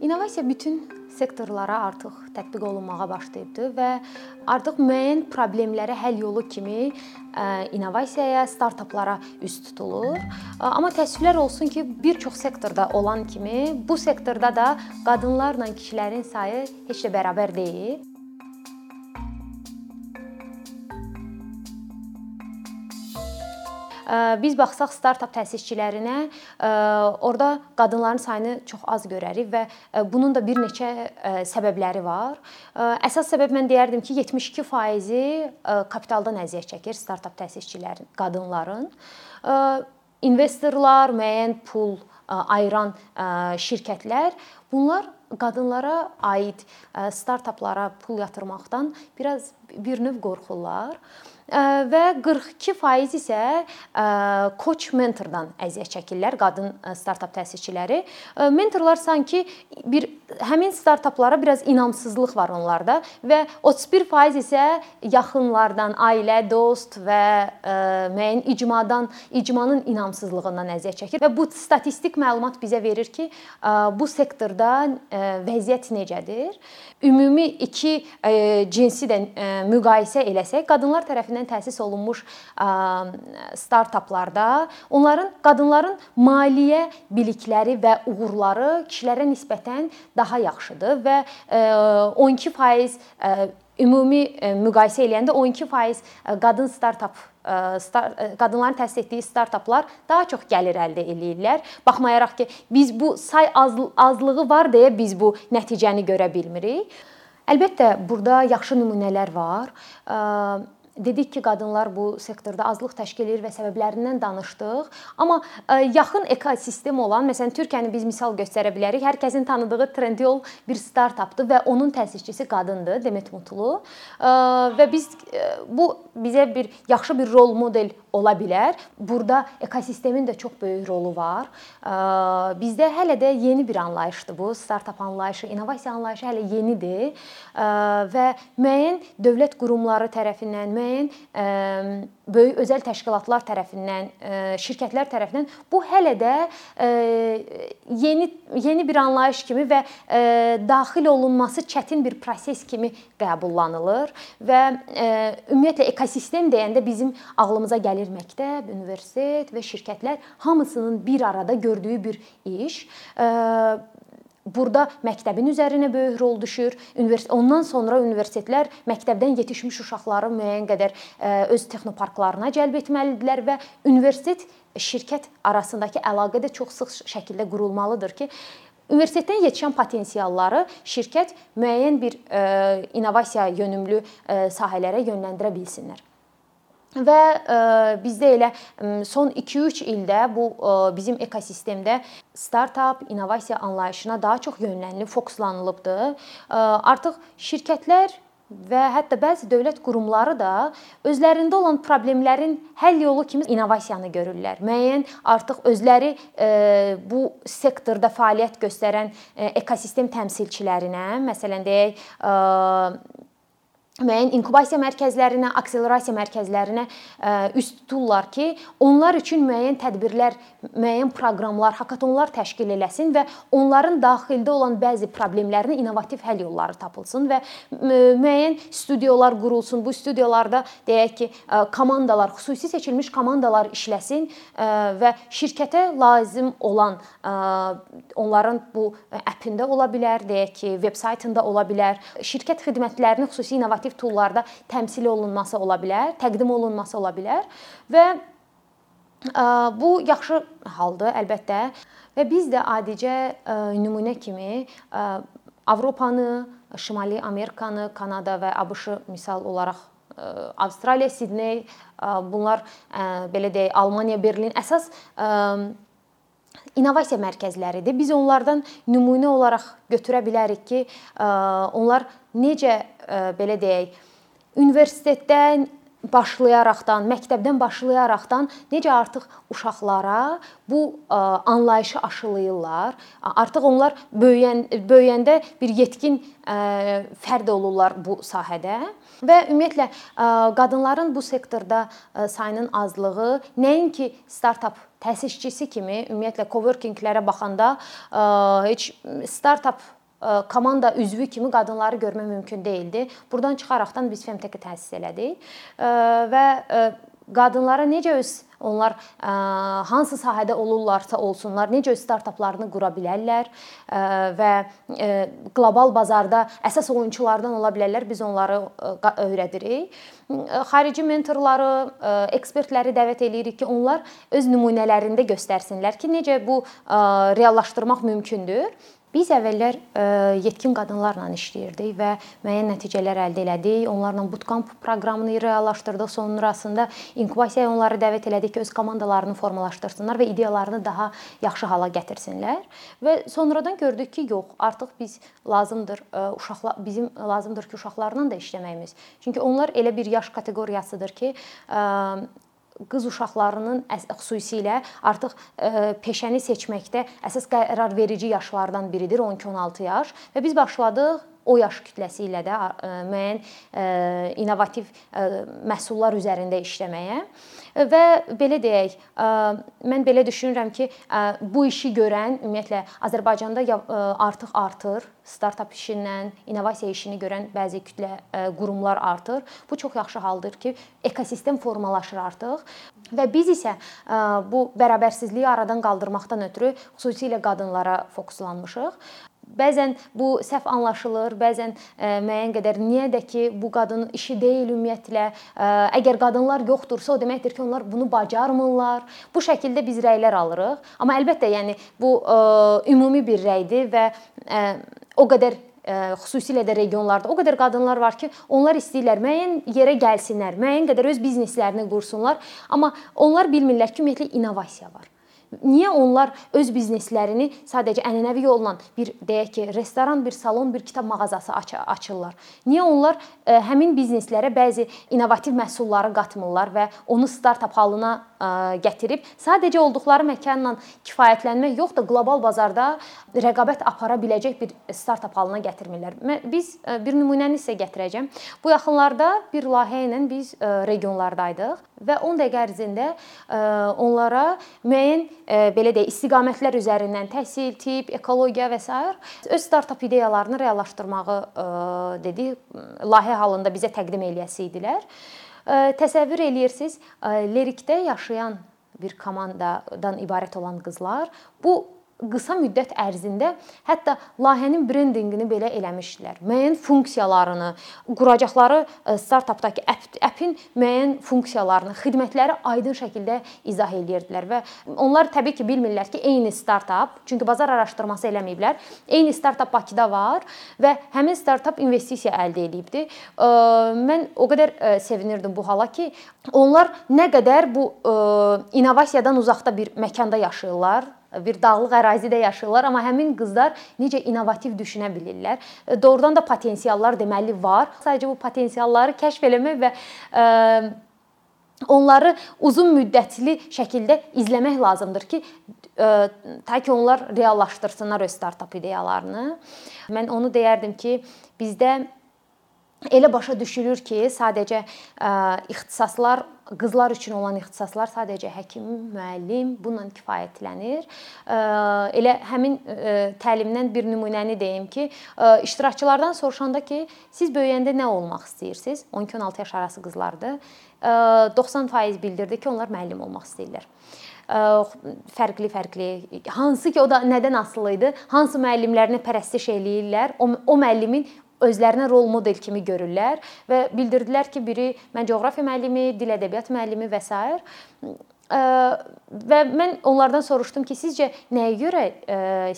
İnnovasiya bütün sektorlara artıq tətbiq olunmağa başlayıbdı və artıq müəyyən problemlərə həll yolu kimi innovasiyaya, startaplara üst tutulur. Amma təəssüflər olsun ki, bir çox sektorda olan kimi bu sektorda da qadınlarla kişilərin sayı heç də bərabər deyil. Biz baxsaq startap təsisçilərinə, orada qadınların sayını çox az görərik və bunun da bir neçə səbəbləri var. Əsas səbəb mən deyərdim ki, 72%-i kapitaldan əziyyət çəkir startap təsisçilərin, qadınların. İnvestorlar, müəyyən pul ayıran şirkətlər bunlar qadınlara aid startaplara pul yatırmaqdan biraz bir növ qorxurlar və 42% isə coach mentordan əziyyət çəkirlər qadın startap təsisçiləri. Mentorlar sanki bir həmin startaplara biraz inamsızlıq var onlarda və 31% isə yaxınlardan, ailə, dost və müəyyən icmadan, icmanın inamsızlığından əziyyət çəkir və bu statistik məlumat bizə verir ki, bu sektorda vəziyyət necədir? Ümumi iki cinsi də müqayisə eləsək, qadınlar tərəfindən tərəfindən təsis olunmuş startaplarda onların qadınların maliyyə bilikləri və uğurları kişilərə nisbətən daha yaxşıdır və 12% ümumi müqayisə eləyəndə 12% qadın startap qadınların təsis etdiyi startaplar daha çox gəlir əldə eləyirlər. Baxmayaraq ki, biz bu say azlığı var deyə biz bu nəticəni görə bilmirik. Əlbəttə, burada yaxşı nümunələr var. Dedik ki, qadınlar bu sektorda azlıq təşkil edir və səbəblərindən danışdıq. Amma e, yaxın ekosistem olan, məsələn, Türkiyəni biz misal göstərə bilərik. Hər kəsin tanıdığı Trendyol bir startapdır və onun təsisçisi qadındır, Demet Mutlu. E, və biz e, bu bizə bir yaxşı bir rol model ola bilər. Burada ekosistemin də çox böyük rolu var. Bizdə hələ də yeni bir anlayışdır bu. Startap anlayışı, innovasiya anlayışı hələ yenidir və müəyyən dövlət qurumları tərəfindən, müəyyən böyük özəl təşkilatlar tərəfindən, şirkətlər tərəfindən bu hələ də yeni yeni bir anlayış kimi və daxil olunması çətin bir proses kimi qəbullanılır və ümumiyyətlə ekosistem deyəndə bizim ağlımıza gəlir məktəb, universitet və şirkətlər hamısının bir arada gördüyü bir iş. Burada məktəbin üzərinə böyük rol düşür. Ondan sonra universitetlər məktəbdən yetişmiş uşaqları müəyyən qədər öz texnoparklarına cəlb etməlidirlər və universitet şirkət arasındakı əlaqə də çox sıx şəkildə qurulmalıdır ki, Universitetdən yetişən potensialları şirkət müəyyən bir innovasiya yönümlü sahələrə yönləndirə bilsinlər. Və e, bizdə elə son 2-3 ildə bu e, bizim ekosistemdə startap, innovasiya anlayışına daha çox yönlənilib, fokuslanılıbdı. E, artıq şirkətlər və hətta bəzi dövlət qurumları da özlərində olan problemlərin həll yolu kimi innovasiyanı görürlər. Müəyyən artıq özləri bu sektorda fəaliyyət göstərən ekosistem təmsilçilərinə, məsələn deyək, müəyyən inkubasiya mərkəzlərinə, akselerasiya mərkəzlərinə e, üst tuturlar ki, onlar üçün müəyyən tədbirlər, müəyyən proqramlar, hakatonlar təşkil eləsin və onların daxildə olan bəzi problemlərinə innovativ həll yolları tapılsın və müəyyən studiyalar qurulsun. Bu studiyalarda deyək ki, e, komandalar, xüsusi seçilmiş komandalar işləsin e, və şirkətə lazım olan onların bu appində ola bilər, deyək ki, veb saytında ola bilər. Şirkət xidmətlərini xüsusi innovativ interaktiv toollarda təmsil olunması ola bilər, təqdim olunması ola bilər və bu yaxşı haldır əlbəttə. Və biz də adicə nümunə kimi Avropanı, Şimali Amerikanı, Kanada və ABŞ-ı misal olaraq Avstraliya, Sidney, bunlar belə deyək, Almaniya, Berlin əsas innovasiya mərkəzləridir. Biz onlardan nümunə olaraq götürə bilərik ki, onlar necə belə deyək, universitetdən başlayaraqdan, məktəbdən başlayaraqdan necə artıq uşaqlara bu anlayışı aşılayırlar. Artıq onlar böyüyən böyüyəndə bir yetkin fərd olurlar bu sahədə və ümumiyyətlə qadınların bu sektorda sayının azlığı nəinki startap təsisçisi kimi ümumiyyətlə coworking-lərə baxanda heç startap komanda üzvü kimi qadınları görmək mümkün deyildi. Burdan çıxaraqdan biz Femtech-i təsis elədik və qadınlara necə öz onlar ə, hansı sahədə olurlarsa olsunlar, necə öz startaplarını qura bilərlər ə, və ə, qlobal bazarda əsas oyunçulardan ola bilərlər. Biz onları ə, öyrədirik. Xarici mentorları, ə, ekspertləri dəvət eləyirik ki, onlar öz nümunələrində göstərsinlər ki, necə bu ə, reallaşdırmaq mümkündür. Biz əvvəllər e, yetkin qadınlarla işləyirdik və müəyyən nəticələr əldə elədik. Onlarla bootcamp proqramını reallaşdırdıq. Sonrasında inkubasiyaya onları dəvət elədik ki, öz komandalarını formalaşdırsınlar və ideyalarını daha yaxşı hala gətirsinlər. Və sonradan gördük ki, yox, artıq biz lazımdır e, uşaqlar bizim lazımdır ki, uşaqlarla da işləməyimiz. Çünki onlar elə bir yaş kateqoriyasıdır ki, e, qız uşaqlarının xüsusilə artıq peşəni seçməkdə əsas qərar verici yaşlardan biridir 12-16 yaş. Və biz başladıq o yaş kütləsi ilə də müəyyən innovativ məhsullar üzərində işləməyə və belə deyək, mən belə düşünürəm ki, bu işi görən ümumiyyətlə Azərbaycanda artıq artır, startap işindən, innovasiya işini görən bəzi kütlə qurumlar artır. Bu çox yaxşı haldır ki, ekosistem formalaşır artıq və biz isə bu bərabərsizliyi aradan qaldırmaqdan ötürü xüsusilə qadınlara fokuslanmışıq. Bəzən bu səhv anlaşılır, bəzən e, müəyyən qədər niyə də ki, bu qadının işi deyil ümumiyyətlə. E, əgər qadınlar yoxdursa, o deməkdir ki, onlar bunu bacarmırlar. Bu şəkildə biz rəylər alırıq. Amma əlbəttə, yəni bu e, ümumi bir rəydir və o qədər xüsusilə də regionlarda o qədər qadınlar var ki, onlar istəyirlər müəyyən yerə gəlsinlər, müəyyən qədər öz bizneslərini qursunlar, amma onlar bilmirlər ki, ümumiyyətlə innovasiya var. Niyə onlar öz bizneslərini sadəcə ənənəvi yolla bir deyək ki, restoran, bir salon, bir kitab mağazası aç açırlar? Niyə onlar ə, e, həmin bizneslərə bəzi innovativ məhsulları qatmırlar və onu startap halına ə, e, gətirib sadəcə olduqları məkanla kifayətlənmək yox da qlobal bazarda rəqabət apara biləcək bir startap halına gətirmirlər. Biz ə, e, bir nümunəni sizə gətirəcəm. Bu yaxınlarda bir layihə ilə biz ə, regionlardaydıq və 10 dəqiqə ərzində ə, onlara müəyyən belə deyək, istiqamətlər üzərindən təhsil, tibb, ekologiya və s. öz startap ideyalarını reallaşdırmağı dedi, layihə halında bizə təqdim eləyəsi idilər. Təsəvvür eləyirsiniz, Lerikdə yaşayan bir komandadan ibarət olan qızlar bu qısa müddət ərzində hətta layihənin brendinqini belə eləmişdilər. Müəyyən funksiyalarını, quracaqları e, startapdakı appin müəyyən funksiyalarını, xidmətləri aydın şəkildə izah eləyirdilər və onlar təbii ki, bilmirlər ki, eyni startap, çünki bazar araşdırması eləməyiblər. Eyni startap Bakıda var və həmin startap investisiya əldə edibdi. E, mən o qədər e, sevinirdim bu hala ki, onlar nə qədər bu innovasiyadan uzaqda bir məkanda yaşayırlar bir dağlıq ərazidə yaşayırlar, amma həmin qızlar necə innovativ düşünə bilirlər. E, doğrudan da potensiallar deməli var. Sadəcə bu potensialları kəşf eləmək və e, onları uzun müddətli şəkildə izləmək lazımdır ki, e, ta ki onlar reallaşdırsınlar öz startap ideyalarını. Mən onu deyərdim ki, bizdə elə başa düşülür ki, sadəcə ə, ixtisaslar qızlar üçün olan ixtisaslar sadəcə həkim, müəllim bununla kifayətlənir. Elə həmin təlimdən bir nümunəni deyim ki, iştirakçılardan soruşanda ki, siz böyüyəndə nə olmaq istəyirsiniz? 12-16 yaş arası qızlardır. 90% bildirdi ki, onlar müəllim olmaq istəyirlər fərqli-fərqli hansı ki o da nədən asılı idi? Hansı müəllimlərini pərəstiş eləyirlər? O, o müəllimin özlərinə rol model kimi görürlər və bildirdilər ki, biri mən coğrafiya müəllimi, dil ədəbiyyat müəllimi və s. və mən onlardan soruşdum ki, sizcə nəyə görə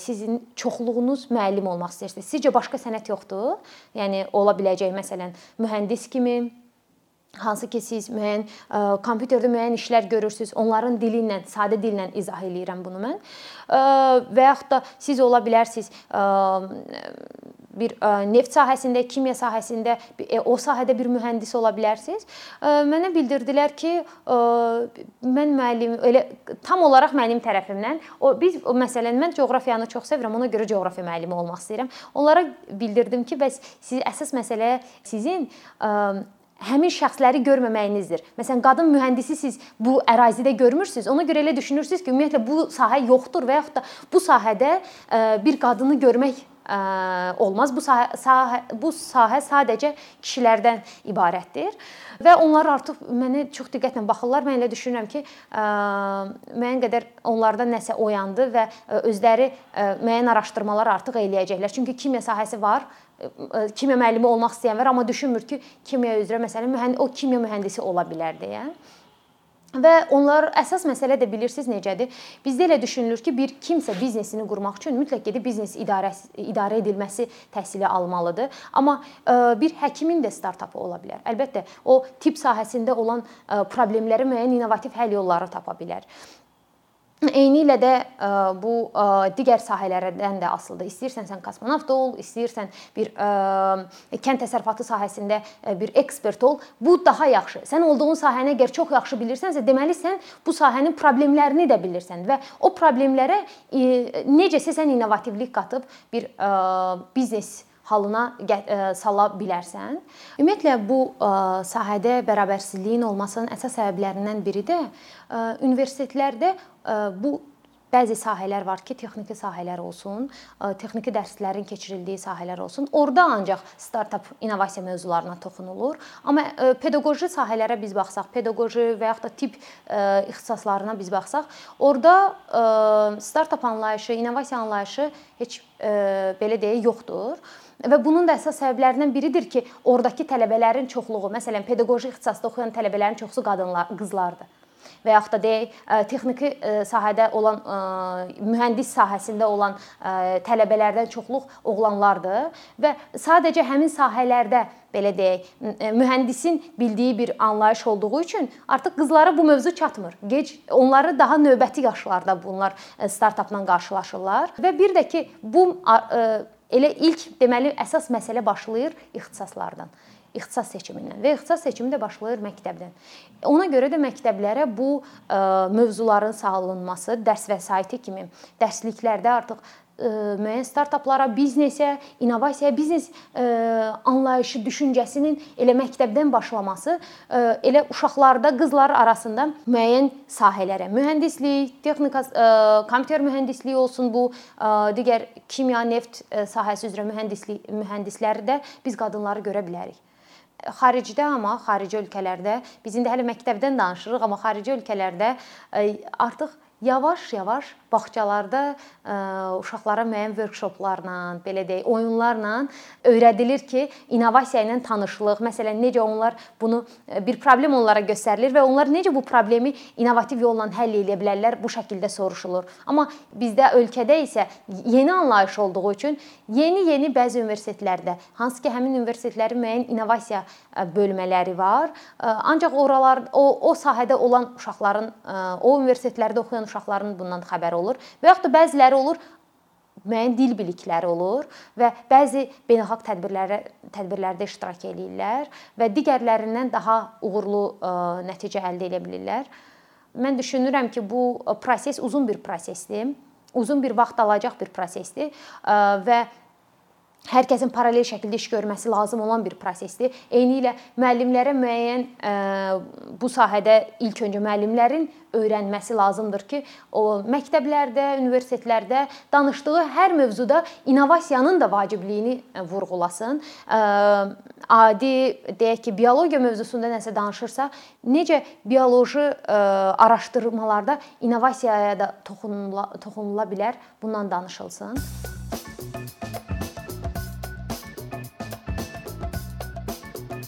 sizin çoxluğunuz müəllim olmaq istəyirsiniz? Sizcə başqa sənət yoxdur? Yəni ola biləcək məsələn mühəndis kimi hansı ki siz müəyyən kompüterdə müəyyən işlər görürsüz, onların dili ilə, sadə dillə izah eləyirəm bunu mən. Və yaxud da siz ola bilərsiniz bir neft sahəsində, kimya sahəsində, e, o sahədə bir mühəndis ola bilərsiniz. Mənə bildirdilər ki, mən müəllim elə tam olaraq mənim tərəfimdən o biz məsələn mən coğrafiyanı çox sevirəm, ona görə coğrafiya müəllimi olmaq istəyirəm. Onlara bildirdim ki, bəs siz əsas məsələ sizin həmin şəxsləri görməməyinizdir. Məsələn, qadın mühəndisi siz bu ərazidə görmürsüz. Ona görə elə düşünürsüz ki, ümumiyyətlə bu sahə yoxdur və yaxud da bu sahədə bir qadını görmək olmaz. Bu sahə, sahə bu sahə sadəcə kişilərdən ibarətdir və onlar artıq mənə çox diqqətlə baxırlar. Mən elə düşünürəm ki, müəyyən qədər onlarda nəsə oyandı və özləri müəyyən araşdırmalar artıq eləyəcəklər. Çünki kimya sahəsi var, kimya müəllimi olmaq istəyən var, amma düşünmür ki, kimya üzrə məsələn mühəndis o kimya mühəndisi ola bilər deyə. Və onlar əsas məsələ də bilirsiniz necədir? Bizdə elə düşünülür ki, bir kimsə biznesini qurmaq üçün mütləq gedib biznes idarəsi idarə edilməsi təhsili almalıdır. Amma ə, bir həkimin də startapı ola bilər. Əlbəttə, o tibb sahəsində olan ə, problemləri müəyyən innovativ həll yolları tapa bilər. Eyni ilə də e, bu e, digər sahələrdən də asılıdır. İstəyirsən sən kosmonavt ol, istəyirsən bir e, kənd təsərrüfatı sahəsində bir ekspert ol, bu daha yaxşı. Sən olduğun sahəni əgər çox yaxşı bilirsənsə, deməli sən bu sahənin problemlərini də bilirsən və o problemlərə necəsə sən innovativlik qatıb bir biznes halına sala bilərsən. Ümumiyyətlə bu sahədə bərabərsizliyin olmasının əsas səbəblərindən biri də universitetlərdə bu bəzi sahələr var ki, texniki sahələr olsun, texniki dərslərin keçirildiyi sahələr olsun. Orda ancaq startap innovasiya mövzularına toxunulur. Amma pedaqoji sahələrə biz baxsaq, pedaqoji və yaxud da tibb ixtisaslarına biz baxsaq, orada startap anlayışı, innovasiya anlayışı heç belə deyə yoxdur. Və bunun da əsas səbəblərindən biridir ki, oradakı tələbələrin çoxluğu, məsələn, pedaqoji ixtisasda oxuyan tələbələrin çoxusu qadınlar, qızlardır. Və yaxud da deyək texniki sahədə olan mühəndis sahəsində olan tələbələrdən çoxluq oğlanlardır. Və sadəcə həmin sahələrdə belə deyək, mühəndisin bildiyi bir anlayış olduğu üçün artıq qızlara bu mövzu çatmır. Gec onları daha növbəti yaşlarda bunlar startapla qarşılaşırlar. Və bir də ki, bu Elə ilk deməli əsas məsələ başlayır ixtisaslardan ixtisas seçimindən və ixtisas seçimi də başlayır məktəbdən. Ona görə də məktəblərə bu ə, mövzuların salınması, dərs vəsaiti kimi dərsliklərdə artıq müəyyən startaplara, biznesə, innovasiyaya, biznes anlayışı, düşüncəsinin elə məktəbdən başlaması elə uşaqlarda, qızlar arasında müəyyən sahələrə, mühəndislik, texnika, kompüter mühəndisliyi olsun, bu digər kimya, neft sahəsi üzrə mühəndislik mühəndisləri də biz qadınları görə bilərik. Xaricdə amma xarici ölkələrdə biz indi hələ məktəbdən danışırıq, amma xarici ölkələrdə artıq yavaş-yavaş bağçalarda ə, uşaqlara müəyyən workshoplarla, belə deyək, oyunlarla öyrədilir ki, innovasiya ilə tanışlıq, məsələn, necə onlar bunu bir problem onlara göstərilir və onlar necə bu problemi innovativ yolla həll edə bilərlər, bu şəkildə soruşulur. Amma bizdə ölkədə isə yeni anlayış olduğu üçün yeni-yeni bəzi universitetlərdə, hansı ki, həmin universitetlərin müəyyən innovasiya bölmələri var, ancaq oralar o o sahədə olan uşaqların, o universitetlərdə oxuyan uşaqların bundan xəbəri olur və yaxud da bəziləri olur müəyyən dil bilikləri olur və bəzi beynəlxalq tədbirlərə tədbirlərdə iştirak eləyirlər və digərlərindən daha uğurlu ə, nəticə əldə edə bilirlər. Mən düşünürəm ki, bu proses uzun bir prosesdir. Uzun bir vaxt alacaq bir prosesdir və hər kəsin paralel şəkildə iş görməsi lazım olan bir prosesdir. Eyni ilə müəllimlərə müəyyən ə, bu sahədə ilk öncə müəllimlərin öyrənməsi lazımdır ki, o məktəblərdə, universitetlərdə danışdığı hər mövzuda innovasiyanın da vacibliyini vurğulasın. Ə, adi deyək ki, biologiya mövzusunda nəsə danışırsa, necə bioloji araşdırmalarda innovasiyaya da toxunula, toxunula bilər, bundan danışılsın.